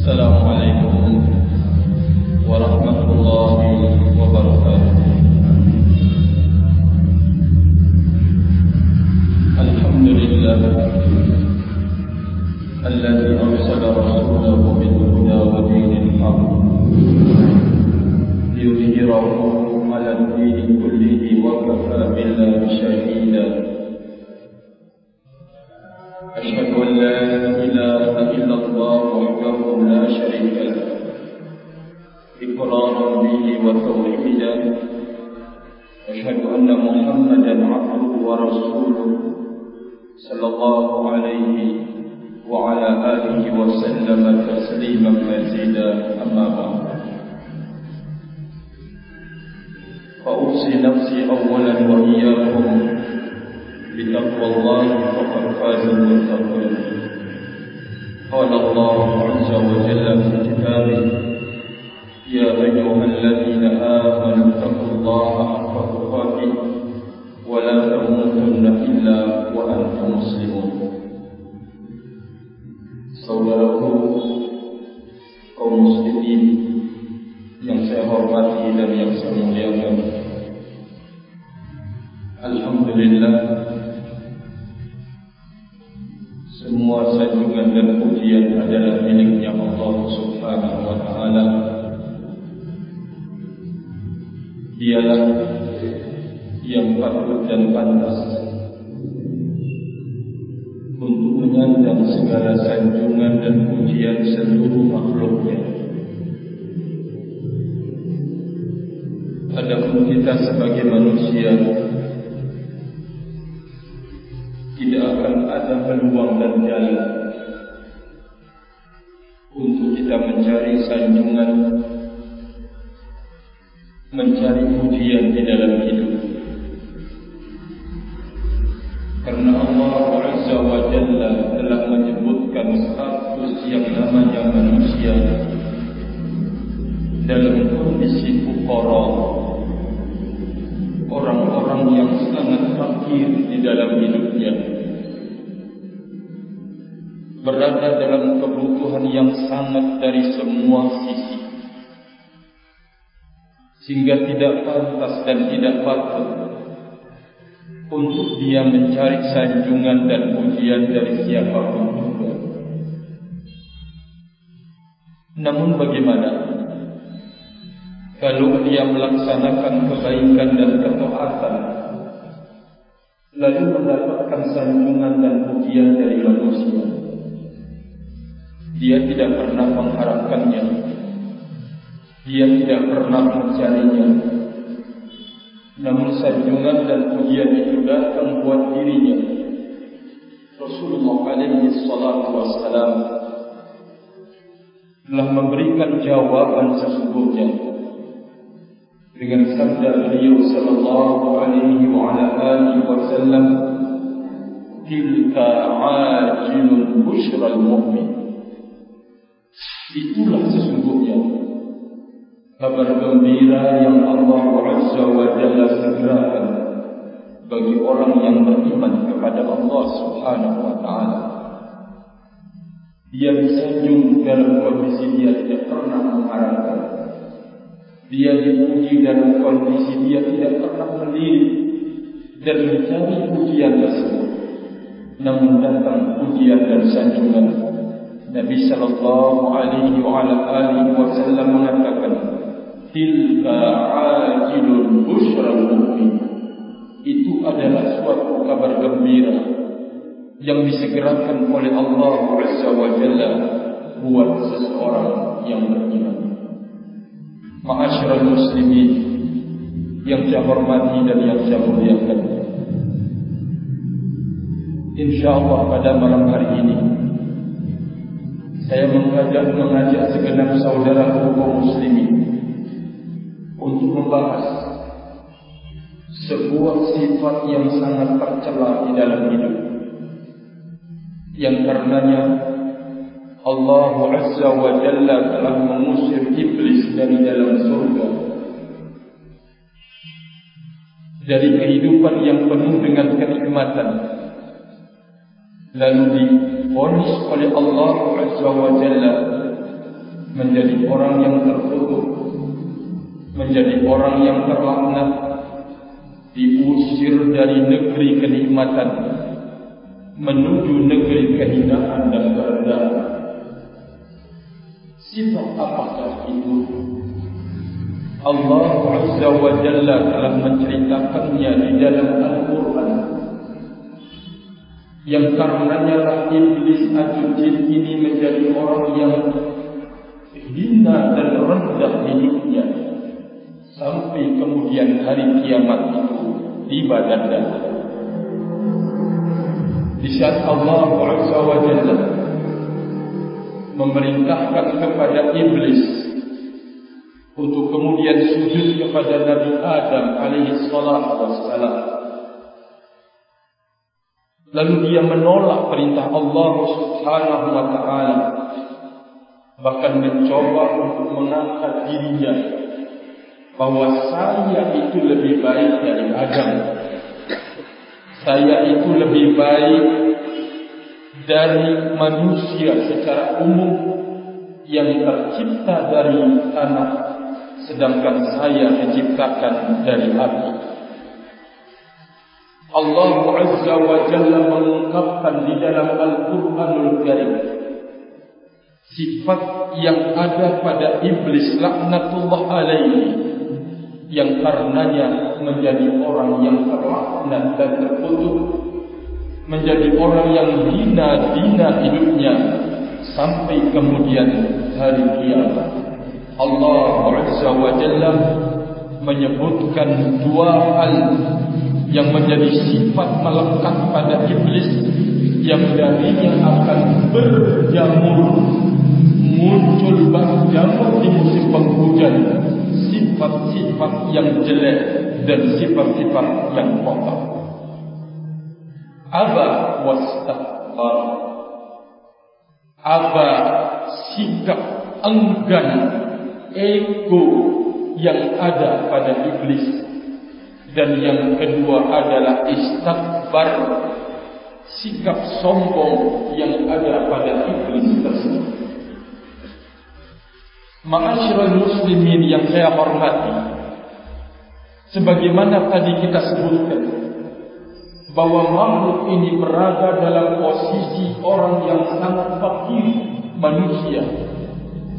السلام عليكم ورحمة الله وبركاته. الحمد لله الذي أرسل رسوله بالهدى ودين الحق ليظهره على الدين كله وكفى بالله شهيدا. أشهد أن لا إله الله وحده لا شريك له. إقرارا به وتوحيدا أشهد أن محمدا عبده ورسوله صلى الله عليه وعلى آله وسلم تسليما مزيدا. أما بعد. فأوصي نفسي أولا وإياكم بتقوى الله فقد فاز المتقون. قال الله عز وجل في كتابه يا أيها الذين آمنوا اتقوا الله حق تقاته ولا تموتن إلا وأنتم مسلمون. Alhamdulillah pujian adalah miliknya Allah Subhanahu wa taala Dialah yang patut dan pantas untuk menyandang segala sanjungan dan pujian seluruh makhluknya. Adapun kita sebagai manusia siapapun juga. Namun bagaimana kalau dia melaksanakan kebaikan dan ketaatan lalu mendapatkan sanjungan dan pujian dari manusia? Dia tidak pernah mengharapkannya. Dia tidak pernah mencarinya. Namun sanjungan dan pujian itu datang buat dirinya. Rasulullah alaihi salatu wassalam telah memberikan jawaban sesungguhnya dengan sabda beliau sallallahu alaihi wa ala alihi wasallam tilka ajilun bushra al-mu'min itulah sesungguhnya kabar gembira yang Allah Azza wa Jalla segerakan bagi orang yang beriman kepada Allah Subhanahu wa taala. Dia disanjung dalam kondisi dia tidak pernah mengharapkan. Dia dipuji dalam kondisi dia tidak pernah melirik dan mencari pujian tersebut. Namun datang pujian dan sanjungan Nabi sallallahu alaihi wa ala alihi wasallam mengatakan tilka ajilul bushral mu'min adalah suatu kabar gembira yang disegerakan oleh Allah Azza wa Jalla buat seseorang yang beriman. Ma'asyiral muslimin yang saya hormati dan yang saya muliakan. Insyaallah pada malam hari ini saya mengajak mengajak segenap saudara kaum muslimin untuk membahas sebuah sifat yang sangat tercela di dalam hidup. Yang karenanya Allah Azza wa Jalla telah mengusir iblis dari dalam surga. Dari kehidupan yang penuh dengan kenikmatan. Lalu diponis oleh Allah Azza wa Jalla menjadi orang yang terkutuk, menjadi orang yang terlaknat, diusir dari negeri kenikmatan menuju negeri kehinaan dan kerendahan. Sifat apakah itu? Allah Azza wa Jalla telah menceritakannya di dalam Al-Quran yang karenanya lah iblis atau jin ini menjadi orang yang hina dan rendah hidupnya sampai kemudian hari kiamat itu tiba dan datang. Di saat Allah Azza wa Jalla memerintahkan kepada iblis untuk kemudian sujud kepada Nabi Adam alaihi salatu wassalam. Lalu dia menolak perintah Allah Subhanahu wa taala bahkan mencoba untuk mengangkat dirinya bahwa saya itu lebih baik dari Adam. Saya itu lebih baik dari manusia secara umum yang tercipta dari tanah sedangkan saya diciptakan dari api. Allah Azza wa Jalla mengungkapkan di dalam Al-Quranul Karim sifat yang ada pada iblis laknatullah alaihi yang karenanya menjadi orang yang terlaknat dan terkutuk menjadi orang yang hina-hina hidupnya sampai kemudian hari kiamat. Allah Azza wa Jalla menyebutkan dua hal yang menjadi sifat melekat pada iblis yang darinya akan berjamur muncul berjamur di musim penghujan sifat-sifat yang jelek dan sifat-sifat yang kotor. Aba wastakbar. Aba sikap enggan ego yang ada pada iblis dan yang kedua adalah istakbar sikap sombong yang ada pada iblis tersebut. Ma'asyiral muslimin yang saya hormati Sebagaimana tadi kita sebutkan Bahawa makhluk ini berada dalam posisi orang yang sangat fakir manusia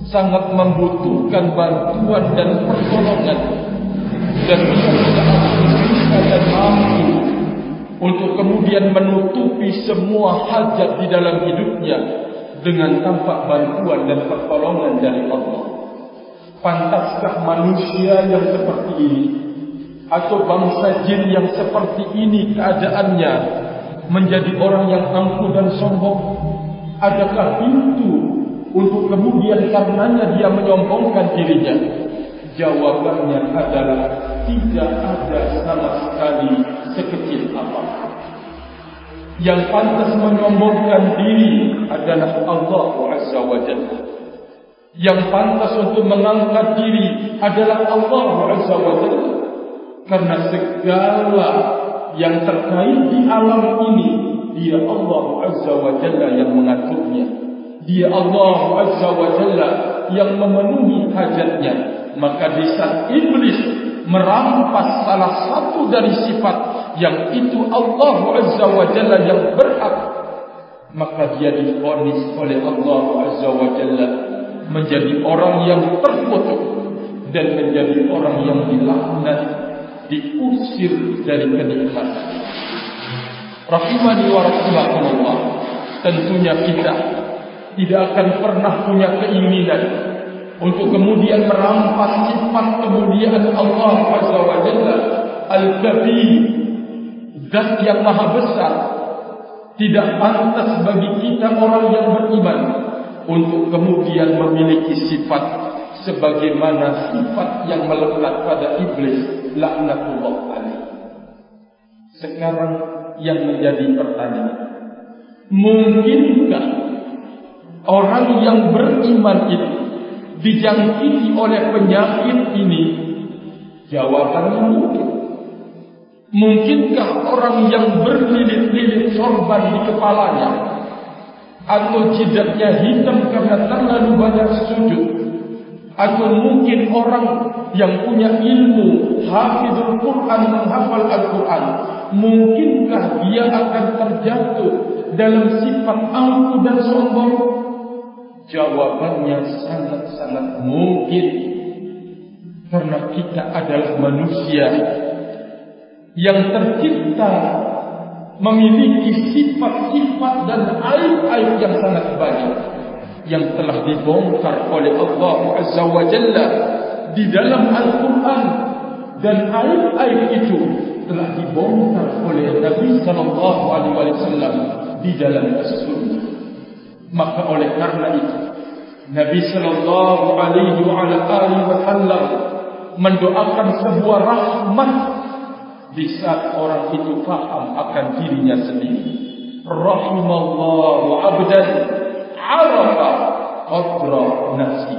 Sangat membutuhkan bantuan dan pertolongan Dan tidak bisa dan mampu Untuk kemudian menutupi semua hajat di dalam hidupnya dengan tanpa bantuan dan pertolongan dari Allah. Pantaskah manusia yang seperti ini atau bangsa jin yang seperti ini keadaannya menjadi orang yang angkuh dan sombong? Adakah pintu untuk kemudian karenanya dia menyombongkan dirinya? Jawabannya adalah tidak ada sama sekali sekecil apapun yang pantas menyombongkan diri adalah Allah Azza wa Jalla. Yang pantas untuk mengangkat diri adalah Allah Azza wa Jalla. Karena segala yang terkait di alam ini, dia Allah Azza wa Jalla yang mengaturnya. Dia Allah Azza wa Jalla yang memenuhi hajatnya. Maka di saat iblis merampas salah satu dari sifat yang itu Allah Azza wa Jalla yang berhak maka dia difonis oleh Allah Azza wa Jalla menjadi orang yang terkutuk dan menjadi orang yang dilaknat diusir dari kenikmatan. Rahimani wa rahimakumullah tentunya kita tidak akan pernah punya keinginan untuk kemudian merampas sifat kemuliaan Allah Azza wa Jalla. Al-kabir zat yang maha besar tidak pantas bagi kita orang yang beriman untuk kemudian memiliki sifat sebagaimana sifat yang melekat pada iblis laknatullah alaih sekarang yang menjadi pertanyaan. Mungkinkah orang yang beriman itu dijangkiti oleh penyakit ini? Jawabannya mungkin. Mungkinkah orang yang berlilit-lilit sorban di kepalanya atau jidatnya hitam karena terlalu banyak sujud. Atau mungkin orang yang punya ilmu hafizul Quran menghafal Al-Quran. Mungkinkah dia akan terjatuh dalam sifat angku dan sombong? Jawabannya sangat-sangat mungkin. Karena kita adalah manusia yang tercipta memiliki sifat-sifat dan aib-aib yang sangat banyak yang telah dibongkar oleh Allah Azza wa Jalla di dalam Al-Quran dan aib-aib itu telah dibongkar oleh Nabi Sallallahu Alaihi Wasallam di dalam As-Sunnah. Maka oleh karena itu Nabi Sallallahu Alaihi Wasallam mendoakan sebuah rahmat di saat orang itu faham akan dirinya sendiri. Rahimallahu abdan arafa qadra nafsi.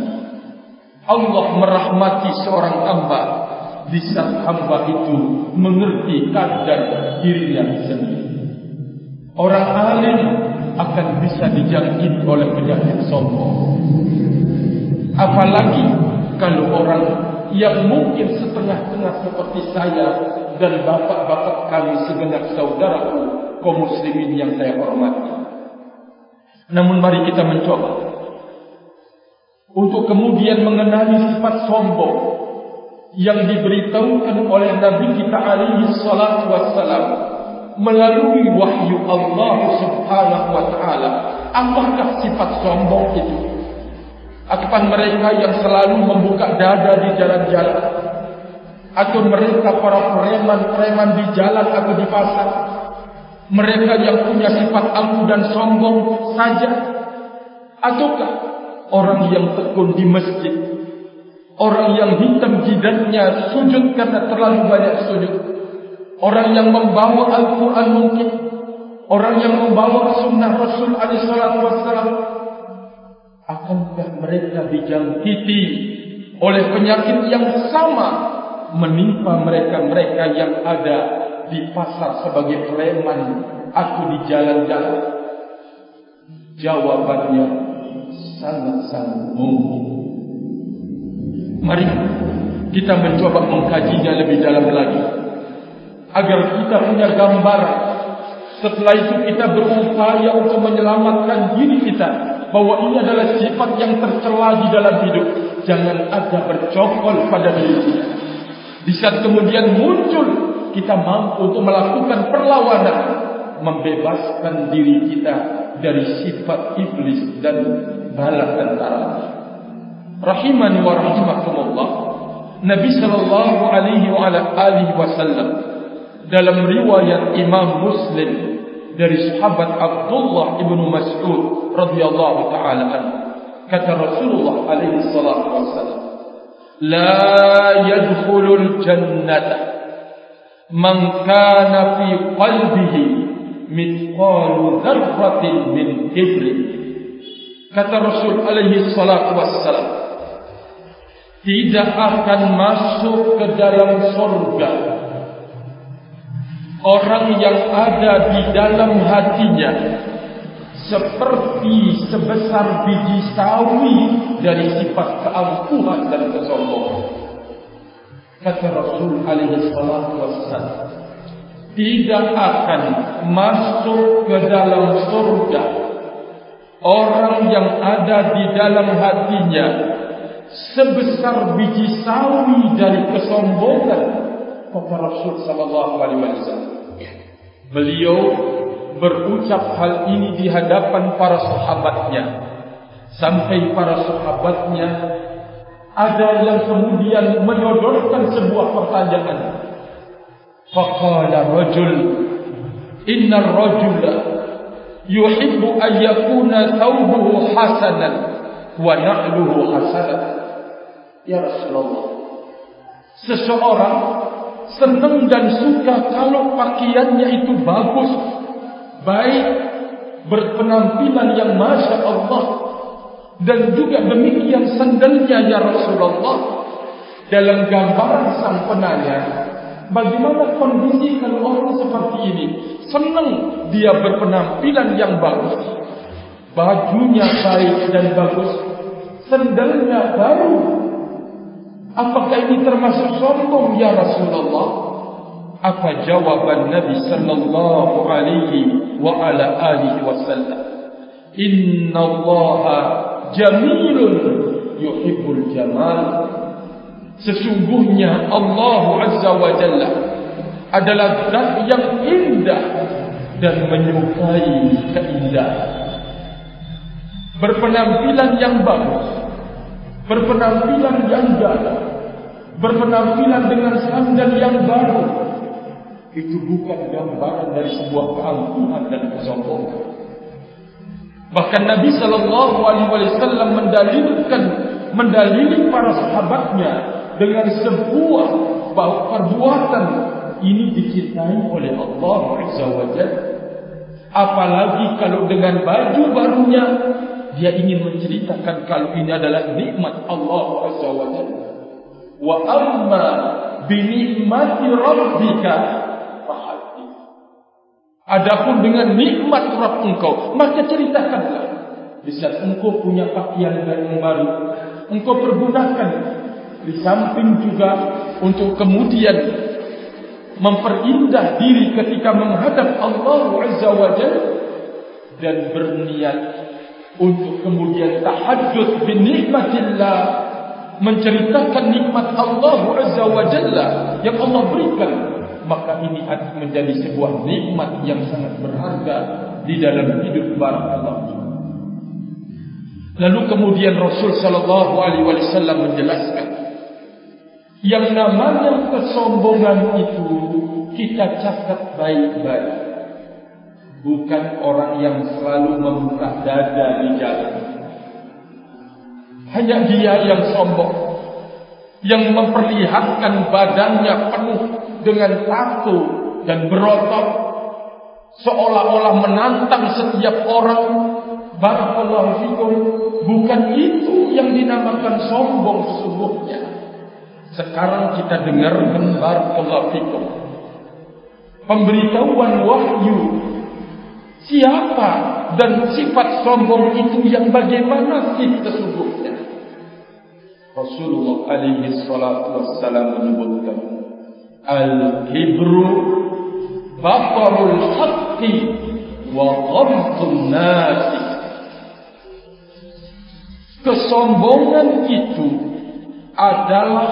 Allah merahmati seorang hamba di saat hamba itu mengerti kadar dirinya sendiri. Orang alim akan bisa dijangkit oleh penyakit sombong. Apalagi kalau orang yang mungkin setengah-tengah seperti saya dan bapak-bapak kami segenap saudaraku kaum muslimin yang saya hormati. Namun mari kita mencoba. Untuk kemudian mengenali sifat sombong yang diberitahukan oleh Nabi kita alaihi salatu wassalam melalui wahyu Allah subhanahu wa ta'ala. Apakah sifat sombong itu? Ataupun mereka yang selalu membuka dada di jalan-jalan atau mereka para preman-preman di jalan atau di pasar. Mereka yang punya sifat angkuh dan sombong saja. Ataukah orang yang tekun di masjid? Orang yang hitam jidatnya sujud karena terlalu banyak sujud. Orang yang membawa Al-Quran mungkin. Orang yang membawa sunnah Rasul wasallam akankah mereka dijangkiti oleh penyakit yang sama menimpa mereka-mereka yang ada di pasar sebagai preman atau di jalan-jalan? Jawabannya sangat-sangat mungkin. Mari kita mencoba mengkajinya lebih dalam lagi. Agar kita punya gambaran. Setelah itu kita berupaya untuk menyelamatkan diri kita. Bahawa ini adalah sifat yang tercela di dalam hidup. Jangan ada bercokol pada diri kita. Di saat kemudian muncul kita mampu untuk melakukan perlawanan membebaskan diri kita dari sifat iblis dan bala tentara. Rahimani wa rahimakumullah Nabi sallallahu alaihi wa ala alihi wasallam dalam riwayat Imam Muslim dari sahabat Abdullah ibn Mas'ud radhiyallahu taala kata Rasulullah alaihi salatu wasallam la yadkhulul jannata. Man kana fi qalbihi mithqalu dzarratin min kibr kata rasul alaihi salatu wassalam tidak akan masuk ke dalam surga orang yang ada di dalam hatinya seperti sebesar biji sawi dari sifat keangkuhan dan kesombongan. Kata Rasul alaihi salatu wassalam tidak akan masuk ke dalam surga orang yang ada di dalam hatinya sebesar biji sawi dari kesombongan. Kata Rasul sallallahu alaihi wasallam beliau berucap hal ini di hadapan para sahabatnya sampai para sahabatnya ada yang kemudian menyodorkan sebuah pertanyaan. Faqala rajul inna ar-rajula yuhibbu an yakuna thawbuhu hasanan wa na'luhu hasanan. Ya Rasulullah. Seseorang senang dan suka kalau pakaiannya itu bagus, baik, berpenampilan yang masya Allah dan juga demikian sendalnya ya Rasulullah. Dalam gambaran sang penanya bagaimana kondisi kalau orang seperti ini senang dia berpenampilan yang bagus. Bajunya baik dan bagus sendalnya baru. Apakah ini termasuk sombong ya Rasulullah? Apa jawaban Nabi sallallahu alaihi wa ala alihi wasallam? Allah jamilun yuhibbul jamal. Sesungguhnya Allah Azza wa Jalla adalah zat yang indah dan menyukai keindahan. Berpenampilan yang bagus berpenampilan yang gagah, berpenampilan dengan sandal yang baru, itu bukan gambaran dari sebuah keangkuhan dan kesombongan. Bahkan Nabi Sallallahu Alaihi Wasallam mendalilkan, mendalili para sahabatnya dengan sebuah perbuatan ini dicintai oleh Allah Azza wa Apalagi kalau dengan baju barunya dia ingin menceritakan kalau ini adalah nikmat Allah Azza wa Jalla. Wa amma bi nikmati rabbika. Adapun dengan nikmat Rabb engkau, maka ceritakanlah. Di saat engkau punya pakaian yang baru, engkau pergunakan di samping juga untuk kemudian memperindah diri ketika menghadap Allah Azza wa Jalla dan berniat untuk kemudian tahajud bin nikmatillah menceritakan nikmat Allah Azza wa Jalla yang Allah berikan maka ini akan menjadi sebuah nikmat yang sangat berharga di dalam hidup barakallahu lalu kemudian Rasul sallallahu alaihi wasallam menjelaskan yang namanya kesombongan itu kita catat baik-baik bukan orang yang selalu membuka dada di jalan. Hanya dia yang sombong, yang memperlihatkan badannya penuh dengan tato dan berotot, seolah-olah menantang setiap orang. Barakallahu fikum, bukan itu yang dinamakan sombong sesungguhnya. Sekarang kita dengar barakallahu fikum. Pemberitahuan wahyu Siapa dan sifat sombong itu yang bagaimana sih sesungguhnya? Rasulullah alaihi salatu wassalam menyebutkan Al-kibru batarul haqqi wa ghamtun nasi Kesombongan itu adalah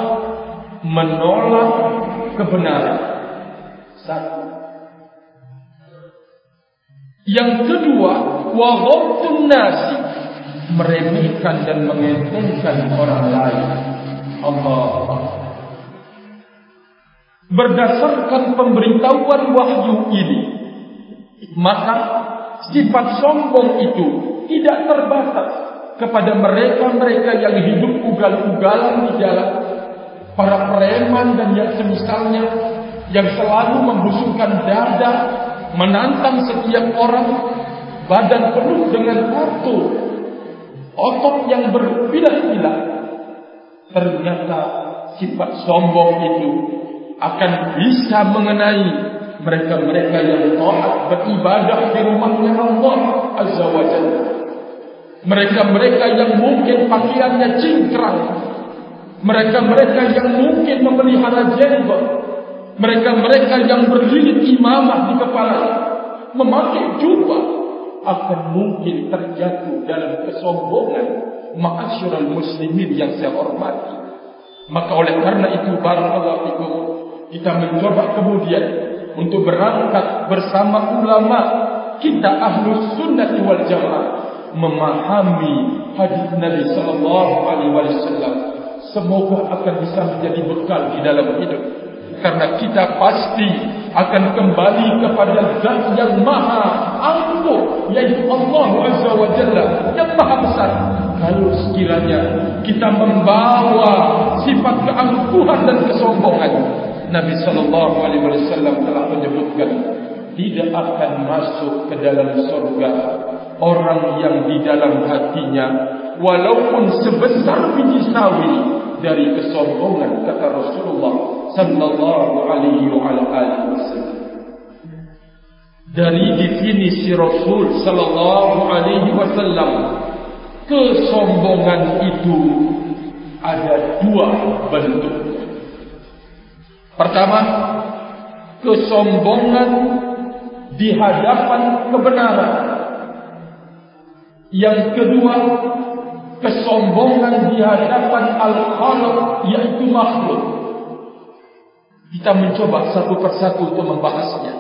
menolak kebenaran. Satu. Yang kedua, wa ghamtun nasi meremehkan dan mengentengkan orang lain. Allah Berdasarkan pemberitahuan wahyu ini, maka sifat sombong itu tidak terbatas kepada mereka-mereka yang hidup ugal-ugalan di jalan, para preman dan yang semisalnya yang selalu membusungkan dada menantang setiap orang badan penuh dengan kartu otot yang berpilah-pilah ternyata sifat sombong itu akan bisa mengenai mereka-mereka yang taat beribadah di rumahnya Allah Azza wa Jalla mereka-mereka yang mungkin pakaiannya cingkrang. Mereka-mereka yang mungkin memelihara jenggot mereka-mereka yang berlilit imamah di kepala. Memakai jubah akan mungkin terjatuh dalam kesombongan ma'asyiral muslimin yang saya hormati. Maka oleh karena itu barakallahu fikum kita mencoba kemudian untuk berangkat bersama ulama kita ahlus sunnah wal jamaah memahami hadis Nabi sallallahu alaihi wasallam. Semoga akan bisa menjadi bekal di dalam hidup. Karena kita pasti akan kembali kepada zat yang maha angkuh yaitu Allah Azza wa Jalla yang maha besar. Kalau sekiranya kita membawa sifat keangkuhan dan kesombongan Nabi sallallahu alaihi wasallam telah menyebutkan tidak akan masuk ke dalam surga orang yang di dalam hatinya walaupun sebesar biji sawi dari kesombongan kata Rasulullah sallallahu alaihi wasallam dari definisi Rasul sallallahu alaihi wasallam kesombongan itu ada dua bentuk. Pertama, kesombongan di hadapan kebenaran. Yang kedua, kesombongan di hadapan al-khaliq yaitu makhluk. Kita mencoba satu persatu untuk membahasnya.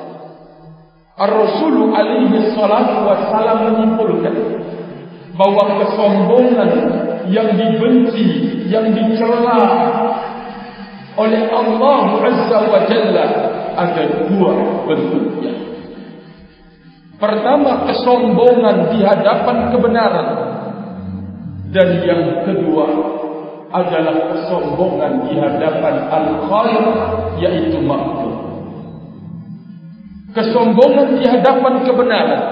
Ar-Rasul alaihi salatu wassalam menyimpulkan bahwa kesombongan yang dibenci, yang dicela oleh Allah Azza wa Jalla ada dua bentuknya. Pertama kesombongan di hadapan kebenaran dan yang kedua adalah kesombongan di hadapan al-khaliq yaitu makhluk. Kesombongan di hadapan kebenaran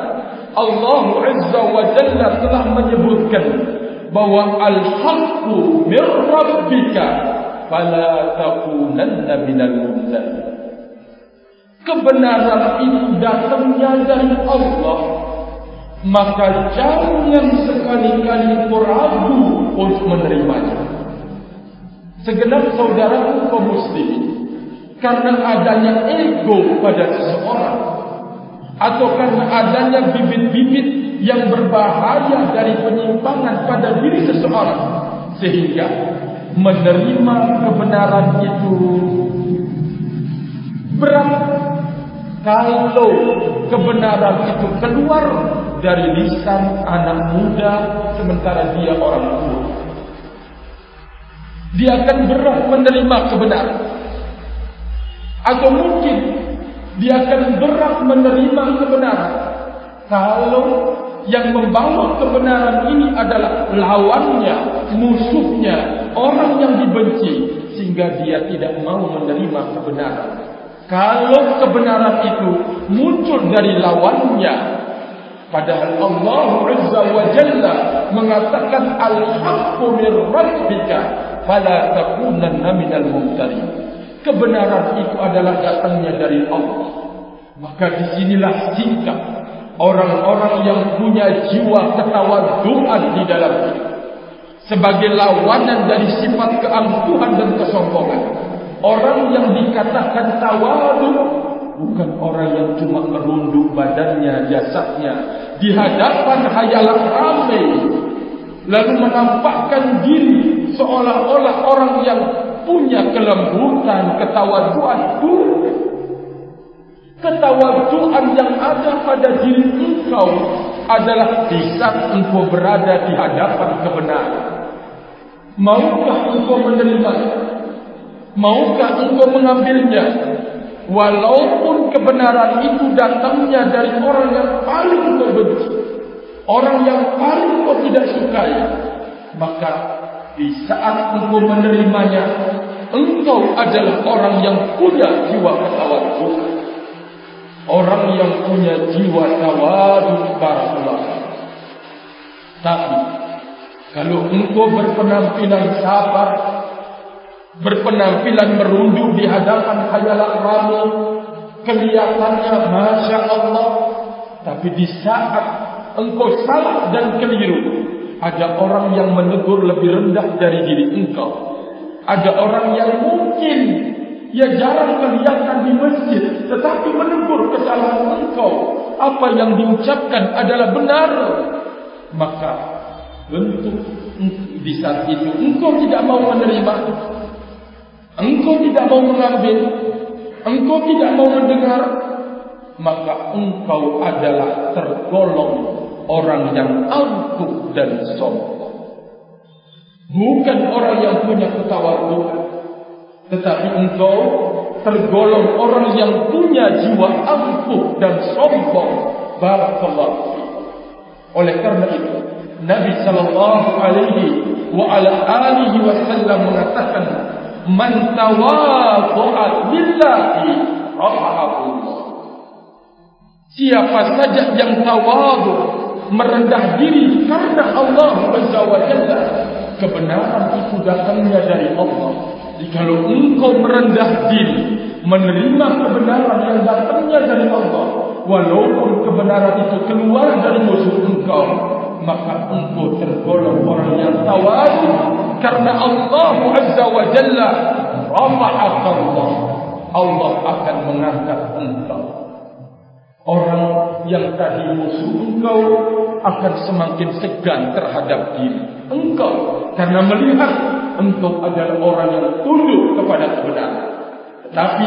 Allah Azza wa Jalla telah menyebutkan bahwa al-haqqu mir rabbika fala takunanna minal mumtarin kebenaran itu datangnya dari Allah. Maka jangan sekali-kali ragu untuk menerimanya. Segenap saudara kaum muslim karena adanya ego pada seseorang atau karena adanya bibit-bibit yang berbahaya dari penyimpangan pada diri seseorang sehingga menerima kebenaran itu berat kalau kebenaran itu keluar dari lisan anak muda sementara dia orang tua. Dia akan berat menerima kebenaran. Atau mungkin dia akan berat menerima kebenaran kalau yang membawa kebenaran ini adalah lawannya, musuhnya, orang yang dibenci sehingga dia tidak mau menerima kebenaran. Kalau kebenaran itu muncul dari lawannya Padahal Allah Azza wa Jalla mengatakan Al-Haqqu min Rabbika Fala takunanna minal mumtari Kebenaran itu adalah datangnya dari Allah Maka disinilah sikap Orang-orang yang punya jiwa ketawaduan di dalam diri Sebagai lawanan dari sifat keangkuhan dan kesombongan. Orang yang dikatakan tawadu bukan orang yang cuma merunduk badannya, jasadnya di hadapan hayalan ramai. Lalu menampakkan diri seolah-olah orang yang punya kelembutan, ketawaduan itu ketawaduan yang ada pada diri engkau adalah di saat engkau berada di hadapan kebenaran maukah engkau menerimanya Maukah engkau mengambilnya? Walaupun kebenaran itu datangnya dari orang yang paling kau benci. Orang yang paling kau tidak sukai. Maka di saat engkau menerimanya. Engkau adalah orang yang punya jiwa ketawaduan. Orang yang punya jiwa tawaduk barakallah. Tapi kalau engkau berpenampilan sabar berpenampilan merunduk di hadapan khayalan ramai kelihatannya Masya Allah tapi di saat engkau salah dan keliru ada orang yang menegur lebih rendah dari diri engkau ada orang yang mungkin ia jarang kelihatan di masjid tetapi menegur kesalahan engkau. Apa yang diucapkan adalah benar. Maka bentuk di saat itu engkau tidak mau menerima. Engkau tidak mau mengambil, engkau tidak mau mendengar, maka engkau adalah tergolong orang yang angkuh dan sombong. Bukan orang yang punya ketawaduan, tetapi engkau tergolong orang yang punya jiwa angkuh dan sombong. Barakallahu Oleh karena itu, Nabi sallallahu alaihi wa ala alihi wasallam mengatakan man tawadhu'a lillahi rafa'ahu Siapa saja yang tawadhu merendah diri karena Allah Azza wa Jalla kebenaran itu datangnya dari Allah Jikalau engkau merendah diri menerima kebenaran yang datangnya dari Allah walaupun kebenaran itu keluar dari musuh engkau maka engkau tergolong orang yang tawadhu karena Allah Azza wa Jalla rafa'aka Allah. Allah akan mengangkat engkau orang yang tadi musuh engkau akan semakin segan terhadap diri engkau karena melihat engkau adalah orang yang tunduk kepada kebenaran. Tetapi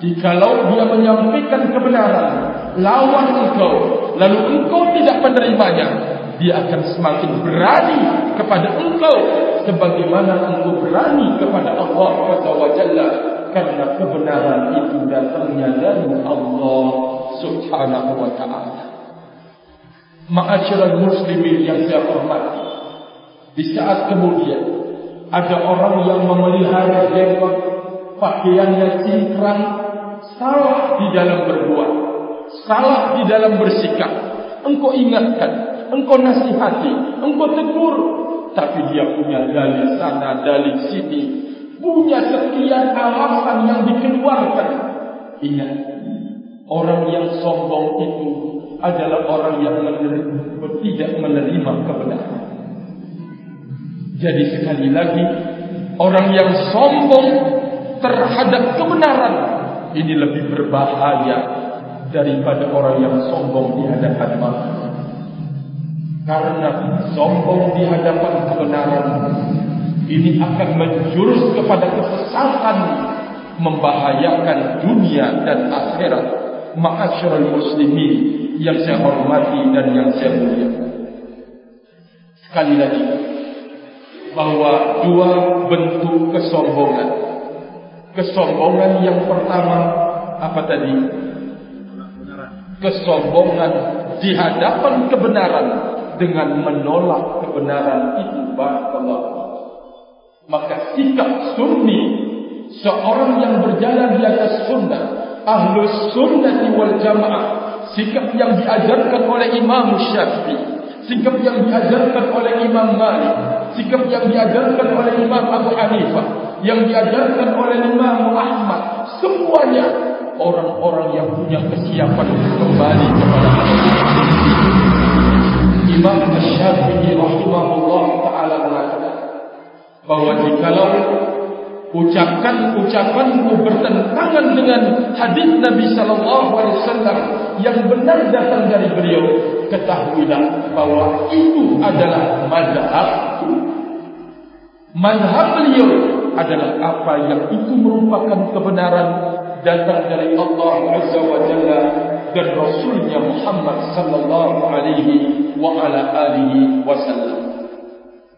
jikalau dia menyampaikan kebenaran lawan engkau lalu engkau tidak menerimanya dia akan semakin berani kepada engkau sebagaimana engkau berani kepada Allah Jalla karena kebenaran itu datangnya dari Allah Subhanahu wa taala. Ma'asyiral muslimin yang saya hormati. Di saat kemudian ada orang yang memelihara jenggot pakaiannya cingkrang salah di dalam berbuat, salah di dalam bersikap. Engkau ingatkan engkau nasihati, engkau tegur, tapi dia punya dalil sana, dalil sini, punya sekian alasan yang dikeluarkan. Ingat, orang yang sombong itu adalah orang yang menerima, tidak menerima kebenaran. Jadi sekali lagi, orang yang sombong terhadap kebenaran ini lebih berbahaya daripada orang yang sombong di hadapan manusia. Karena sombong di hadapan kebenaran ini akan menjurus kepada kesesatan membahayakan dunia dan akhirat ma'asyiral muslimin yang saya hormati dan yang saya muliakan. Sekali lagi bahwa dua bentuk kesombongan. Kesombongan yang pertama apa tadi? Kesombongan di hadapan kebenaran dengan menolak kebenaran itu barakallahu maka sikap sunni seorang yang berjalan di atas sunnah ahlu sunnah wal jamaah. Sikap yang diajarkan oleh Imam Syafi'i. Sikap yang diajarkan oleh Imam Malik. Sikap yang diajarkan oleh Imam Abu Hanifah. Yang diajarkan oleh Imam Ahmad. Semuanya orang-orang yang punya kesiapan untuk kembali kepada Imam Syafi'i rahimahullah taala bahwa jikalau ucapan-ucapanmu bertentangan dengan hadis Nabi sallallahu alaihi wasallam yang benar datang dari beliau ketahuilah bahwa itu adalah mazhab mazhab beliau adalah apa yang itu merupakan kebenaran datang dari Allah Azza wa Jalla dan Rasulnya Muhammad sallallahu alaihi wa ala alihi wasallam.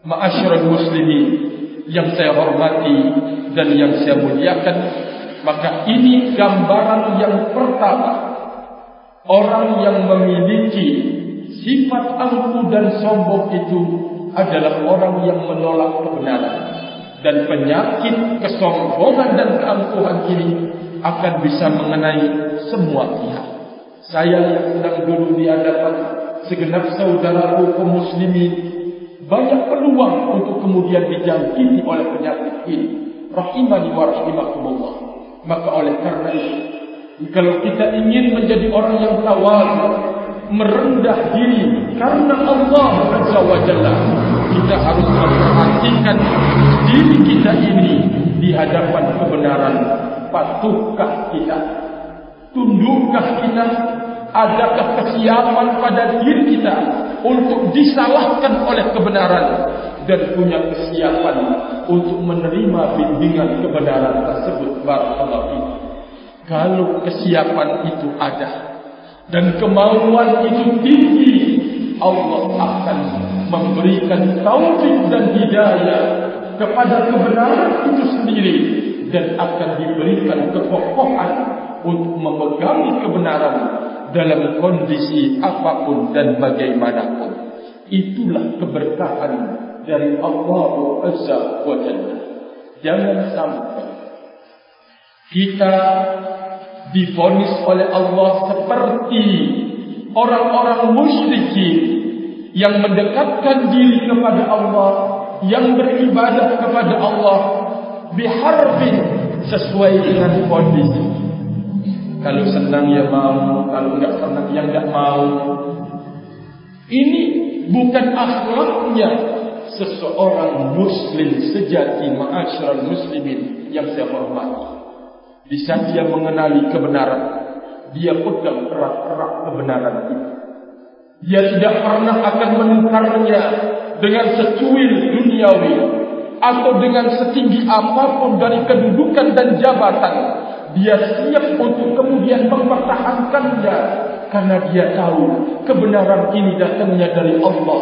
Ma'asyiral muslimin yang saya hormati dan yang saya muliakan, maka ini gambaran yang pertama. Orang yang memiliki sifat angkuh dan sombong itu adalah orang yang menolak kebenaran. Dan penyakit kesombongan dan keangkuhan ini akan bisa mengenai semua pihak. Saya yang sedang duduk di hadapan segenap saudaraku kaum muslimin banyak peluang untuk kemudian dijangkiti oleh penyakit ini. Rahimani wa rahimakumullah. Maka oleh karena itu kalau kita ingin menjadi orang yang tawadhu merendah diri karena Allah Azza wa Jalla kita harus memperhatikan diri kita ini di hadapan kebenaran. Patuhkah kita? Tundukkah kita adakah kesiapan pada diri kita untuk disalahkan oleh kebenaran? Dan punya kesiapan untuk menerima bimbingan kebenaran tersebut barakallahu kalau kesiapan itu ada dan kemauan itu tinggi Allah akan memberikan taufik dan hidayah kepada kebenaran itu sendiri dan akan diberikan kekokohan untuk memegang kebenaran dalam kondisi apapun dan bagaimanapun. Itulah keberkahan dari Allah Azza wa Jalla. Jangan sampai kita difonis oleh Allah seperti orang-orang musyrikin yang mendekatkan diri kepada Allah, yang beribadah kepada Allah biharbin sesuai dengan kondisi kalau senang ya mau, kalau enggak senang ya enggak mau. Ini bukan akhlaknya seseorang muslim sejati ma'asyiral muslimin yang saya hormati. Di saat dia mengenali kebenaran dia pegang erat-erat kebenaran itu. Dia tidak pernah akan menukarnya dengan secuil duniawi atau dengan setinggi apapun dari kedudukan dan jabatan dia siap untuk kemudian mempertahankannya. Karena dia tahu kebenaran ini datangnya dari Allah.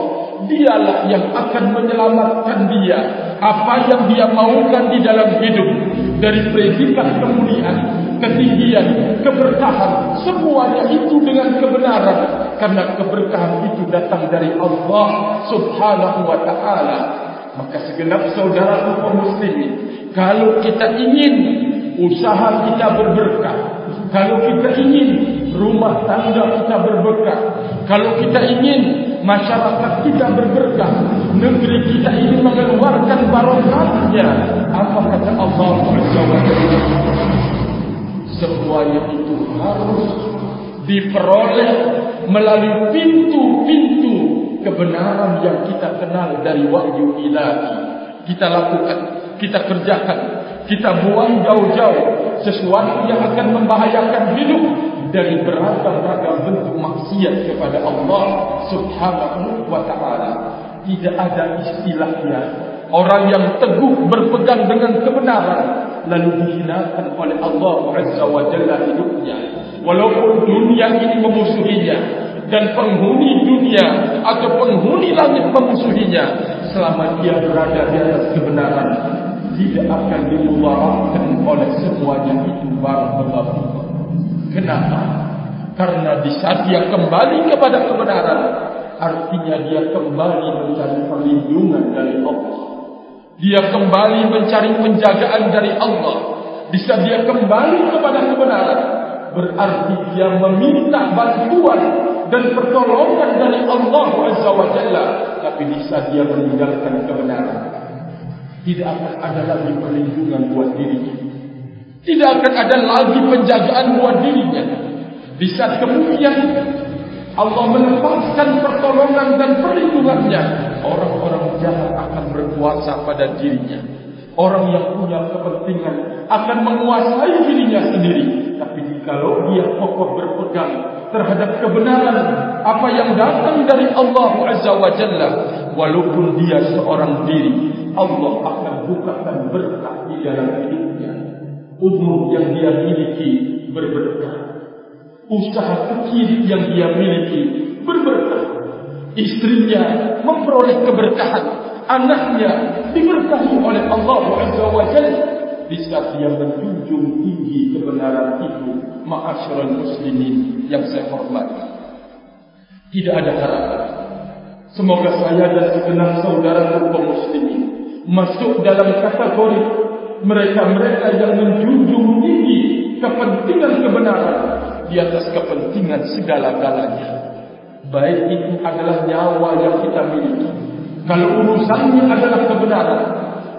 Dialah yang akan menyelamatkan dia. Apa yang dia maukan di dalam hidup. Dari predikat kemuliaan ketinggian keberkahan. Semuanya itu dengan kebenaran. Karena keberkahan itu datang dari Allah subhanahu wa ta'ala. Maka segenap saudara kaum muslimin kalau kita ingin usaha kita berberkah. Kalau kita ingin rumah tangga kita berberkah. Kalau kita ingin masyarakat kita berberkah. Negeri kita ini mengeluarkan barokahnya. Apa kata Allah SWT? Semuanya itu harus diperoleh melalui pintu-pintu kebenaran yang kita kenal dari wahyu ilahi. Kita lakukan, kita kerjakan, kita buang jauh-jauh sesuatu yang akan membahayakan hidup dari beragam-ragam bentuk maksiat kepada Allah Subhanahu wa taala. Tidak ada istilahnya orang yang teguh berpegang dengan kebenaran lalu dihinakan oleh Allah Azza wa Jalla hidupnya. Walaupun dunia ini memusuhinya dan penghuni dunia atau penghuni langit memusuhinya selama dia berada di atas kebenaran tidak akan dimudaratkan oleh semuanya itu barakallahu Kenapa? Karena di saat dia kembali kepada kebenaran, artinya dia kembali mencari perlindungan dari Allah. Dia kembali mencari penjagaan dari Allah. Di saat dia kembali kepada kebenaran, berarti dia meminta bantuan dan pertolongan dari Allah Azza wa Jalla. Tapi saat dia meninggalkan kebenaran, tidak akan ada lagi perlindungan buat dirinya. Tidak akan ada lagi penjagaan buat dirinya. Di saat kemudian Allah melepaskan pertolongan dan perlindungannya, orang-orang jahat akan berkuasa pada dirinya. Orang yang punya kepentingan akan menguasai dirinya sendiri. Tapi kalau dia kokoh berpegang terhadap kebenaran apa yang datang dari Allah Azza wa Jalla, walaupun dia seorang diri, Allah akan bukakan berkah di dalam hidupnya. Umur yang dia miliki berberkah. Usaha kecil yang dia miliki berberkah. Istrinya memperoleh keberkahan. Anaknya diberkahi oleh Allah Azza wa Jalla. Di saat dia menjunjung tinggi kebenaran itu. Ma'asyiral muslimin yang saya hormati. Tidak ada harapan. Semoga saya dan segenap saudara kaum muslimin masuk dalam kategori mereka-mereka yang menjunjung tinggi kepentingan kebenaran di atas kepentingan segala-galanya. Baik itu adalah nyawa yang kita miliki. Kalau urusannya adalah kebenaran,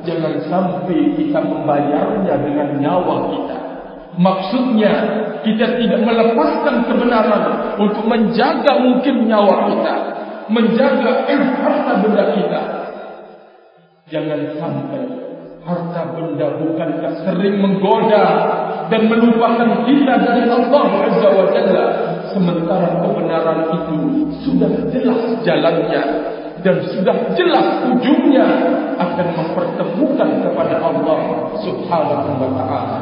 jangan sampai kita membayarnya dengan nyawa kita. Maksudnya, kita tidak melepaskan kebenaran untuk menjaga mungkin nyawa kita. Menjaga harta benda kita. Jangan sampai harta benda bukankah sering menggoda dan melupakan kita dari Allah Azza wa Jalla. Sementara kebenaran itu sudah jelas jalannya dan sudah jelas ujungnya akan mempertemukan kepada Allah Subhanahu wa taala.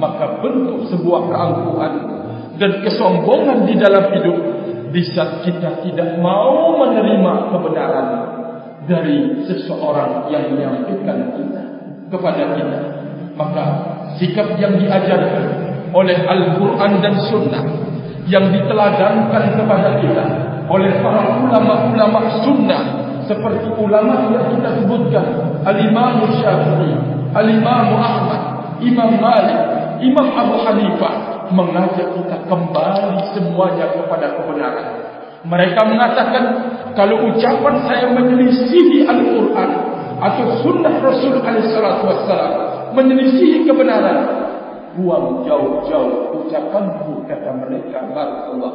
Maka bentuk sebuah keangkuhan dan kesombongan di dalam hidup di saat kita tidak mau menerima kebenaran dari seseorang yang menyampaikan kita kepada kita. Maka sikap yang diajarkan oleh Al-Quran dan Sunnah yang diteladankan kepada kita oleh para ulama-ulama Sunnah seperti ulama yang kita sebutkan Al-Imam Syafi'i Al-Imam Ahmad Imam Malik Imam Abu Hanifah mengajak kita kembali semuanya kepada kebenaran. Mereka mengatakan kalau ucapan saya menyelisihi Al-Quran atau sunnah Rasul SAW menyelisihi kebenaran, buang jauh-jauh ucapanmu kata mereka. Barakallah.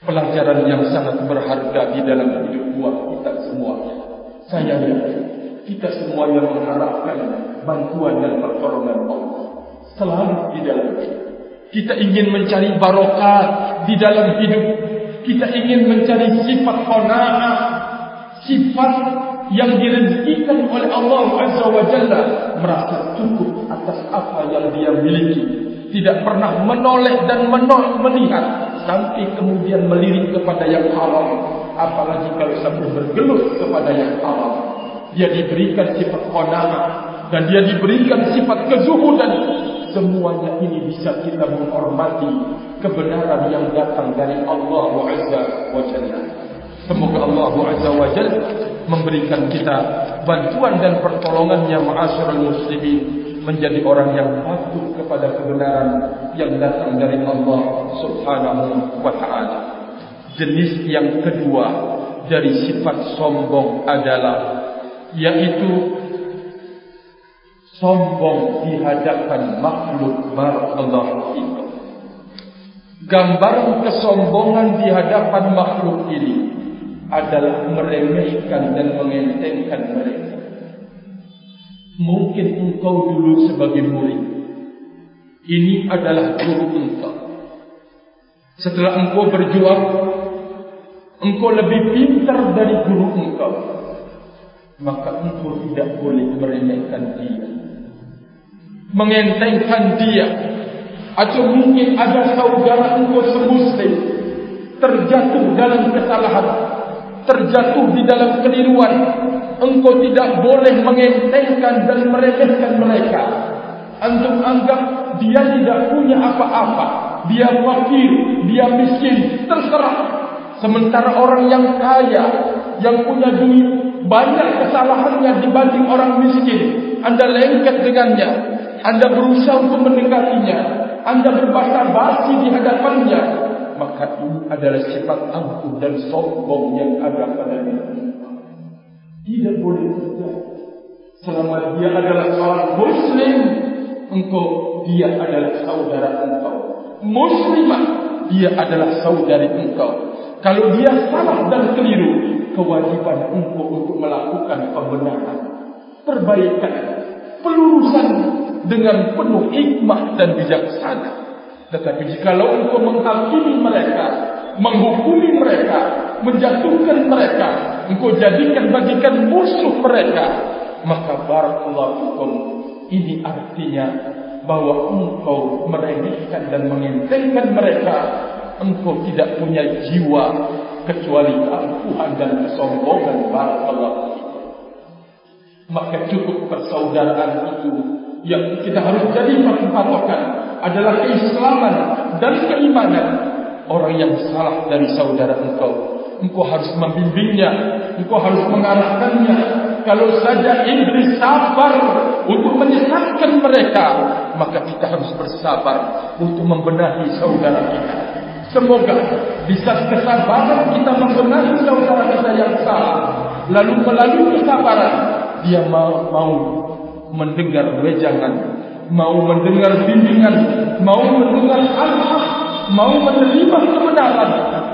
Pelajaran yang sangat berharga di dalam hidup buat kita semua. Saya yakin kita semua yang mengharapkan bantuan dan pertolongan Allah selalu di dalam kita ingin mencari barokat di dalam hidup kita ingin mencari sifat qanaah sifat yang direzekikan oleh Allah Azza wa Jalla merasa cukup atas apa yang dia miliki. Tidak pernah menoleh dan menoleh melihat sampai kemudian melirik kepada yang haram. Apalagi kalau sampai bergelut kepada yang haram. Dia diberikan sifat qanaah dan dia diberikan sifat kezuhudan. Semuanya ini bisa kita menghormati kebenaran yang datang dari Allah Azza wa Jalla semoga Allah Azza wa Jalla memberikan kita bantuan dan pertolongannya ma'asyiral muslimin menjadi orang yang patuh kepada kebenaran yang datang dari Allah Subhanahu wa taala jenis yang kedua dari sifat sombong adalah yaitu sombong di hadapan makhluk barakallahu fikum. Gambaran kesombongan di hadapan makhluk ini adalah meremehkan dan mengentengkan mereka. Mungkin engkau dulu sebagai murid. Ini adalah guru engkau. Setelah engkau berjuang engkau lebih pintar dari guru engkau maka engkau tidak boleh meremehkan dia mengentengkan dia atau mungkin ada saudara engkau semuslim terjatuh dalam kesalahan terjatuh di dalam keliruan engkau tidak boleh mengentengkan dan meremehkan mereka antum anggap dia tidak punya apa-apa dia fakir dia miskin terserah Sementara orang yang kaya, yang punya duit, banyak kesalahannya dibanding orang miskin. Anda lengket dengannya. Anda berusaha untuk mendekatinya. Anda berbahasa basi di hadapannya. Maka ini adalah sifat angkuh dan sombong yang ada pada diri. Tidak boleh terjadi. Selama dia adalah seorang muslim, engkau dia adalah saudara engkau. Muslimah, dia adalah saudari engkau. Kalau dia salah dan keliru, kewajiban engkau untuk melakukan pembenaran, perbaikan, pelurusan dengan penuh hikmah dan bijaksana. Tetapi jika engkau menghakimi mereka, menghukumi mereka, menjatuhkan mereka, engkau jadikan bagikan musuh mereka, maka barakallahu ini artinya bahwa engkau meremehkan dan mengentengkan mereka engkau tidak punya jiwa kecuali keangkuhan dan kesombongan barakallahu maka cukup persaudaraan itu yang kita harus jadi patokan adalah keislaman dan keimanan. Orang yang salah dari saudara engkau engkau harus membimbingnya engkau harus mengarahkannya. Kalau saja Iblis sabar untuk menyesatkan mereka maka kita harus bersabar untuk membenahi saudara kita. Semoga bisa kesabaran kita membenahi saudara kita yang salah. Lalu melalui kesabaran, dia mau, mau mendengar wejangan, mau mendengar bimbingan, mau mendengar al-haq, mau menerima kebenaran.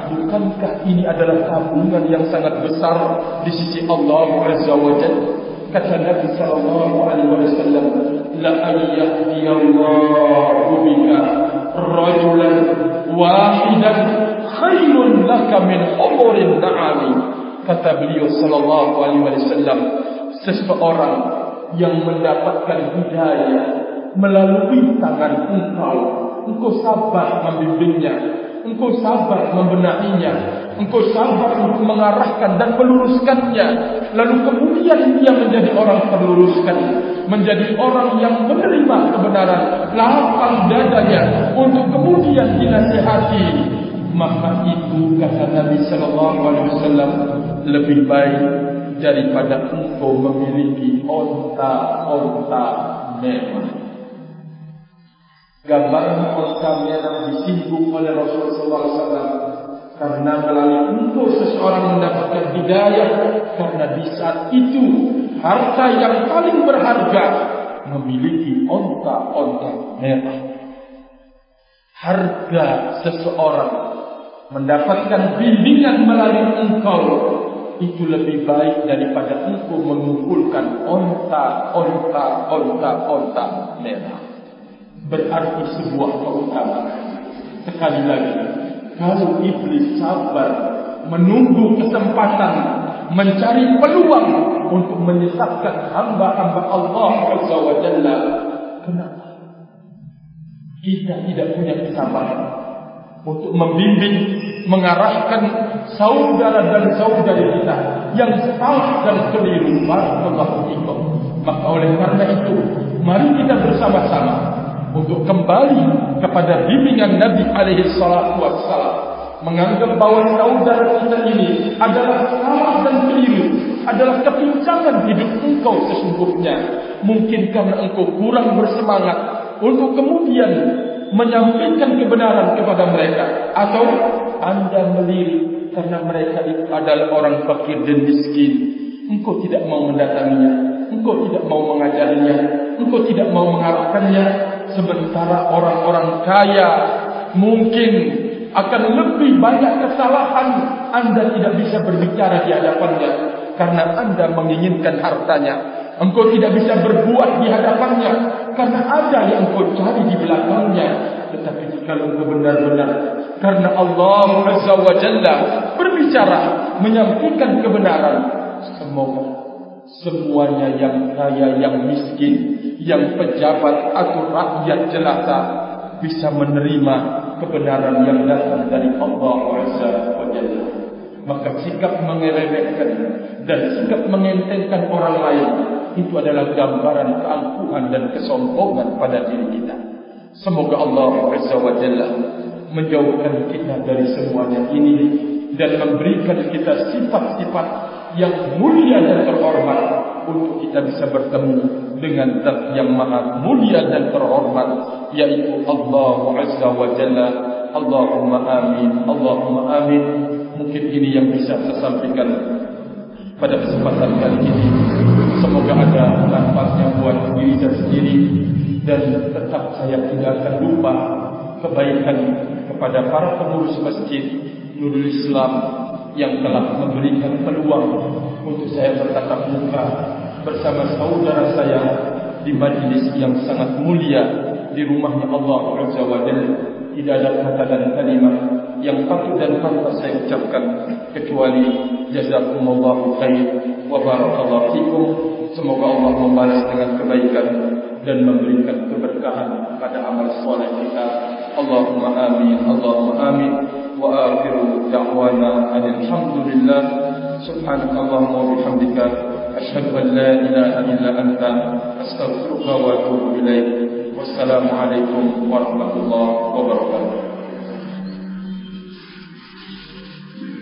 Bukankah ini adalah tabungan yang sangat besar di sisi Allah Azza wa Jalla? Kata Nabi sallallahu alaihi wasallam, la ayyadiyallahu bika rajulan wahidan khairun laka min umurin na'ami kata beliau sallallahu alaihi wasallam seseorang yang mendapatkan hidayah melalui tangan engkau. Engkau sabar membimbingnya. Engkau sabar membenahinya. Engkau sabar untuk mengarahkan dan meluruskannya. Lalu kemudian dia menjadi orang terluruskan menjadi orang yang menerima kebenaran. Lapang dadanya untuk kemudian dinasihati. Maka itu kata Nabi sallallahu alaihi wasallam lebih baik daripada engkau memiliki onta-onta merah gambaran onta merah disinggung oleh Rasulullah SAW karena melalui engkau seseorang mendapatkan hidayah karena di saat itu harta yang paling berharga memiliki onta-onta merah. Harga seseorang mendapatkan bimbingan melalui engkau itu lebih baik daripada engkau mengumpulkan onta, onta, onta, onta merah. Berarti sebuah keutamaan. Sekali lagi, kalau iblis sabar menunggu kesempatan mencari peluang untuk menyesatkan hamba-hamba Allah Azza wa Jalla, kenapa? Kita tidak punya kesabaran untuk membimbing, mengarahkan saudara dan saudari kita yang salah dan keliru. Barakallahu fikum. Maka oleh karena itu, mari kita bersama-sama untuk kembali kepada bimbingan Nabi alaihi salatu wassalam menganggap bahawa saudara kita ini adalah salah dan keliru adalah kepincangan hidup engkau sesungguhnya mungkin karena engkau kurang bersemangat untuk kemudian menyampaikan kebenaran kepada mereka atau anda melirik karena mereka itu adalah orang fakir dan miskin. Engkau tidak mau mendatanginya. Engkau tidak mau mengajarinya. Engkau tidak mau mengarahkannya sementara orang-orang kaya mungkin akan lebih banyak kesalahan. Anda tidak bisa berbicara di hadapannya karena anda menginginkan hartanya. Engkau tidak bisa berbuat di hadapannya karena ada yang engkau cari di belakangnya. Tetapi jika engkau benar-benar karena Allah Azza wa Jalla berbicara menyampaikan kebenaran, semoga semuanya yang kaya, yang miskin, yang pejabat atau rakyat jelata bisa menerima kebenaran yang datang dari Allah Azza wa Jalla. Maka sikap mengeremehkan dan sikap mengentengkan orang lain itu adalah gambaran keangkuhan dan kesombongan pada diri kita. Semoga Allah Azza wa Jalla menjauhkan kita dari semuanya ini dan memberikan kita sifat-sifat yang mulia dan terhormat untuk kita bisa bertemu dengan Zat yang maha mulia dan terhormat yaitu Allah Azza wa Jalla. Allahumma amin. Allahumma amin. Mungkin ini yang bisa saya sampaikan pada kesempatan kali ini. Semoga ada manfaatnya buat diri saya sendiri dan tetap saya tidak akan lupa kebaikan kepada para pengurus masjid Nurul Islam yang telah memberikan peluang untuk saya bertatap muka bersama saudara saya di majlis yang sangat mulia di rumahnya Allah Azza wa Jalla. Tidak ada kata dan kalimat yang patut dan pantas saya ucapkan kecuali jazakumullahu khair wa barakallahu fikum semoga Allah membalas dengan kebaikan dan memberikan keberkahan pada amal soleh kita. Allahumma amin Allahumma amin. Wa akhiru da'wana alhamdulillah. Subhanakallahumma wa bihamdika ashhadu an la ilaha illa anta astaghfiruka wa atubu ilaik wassalamu alaikum warahmatullahi wabarakatuh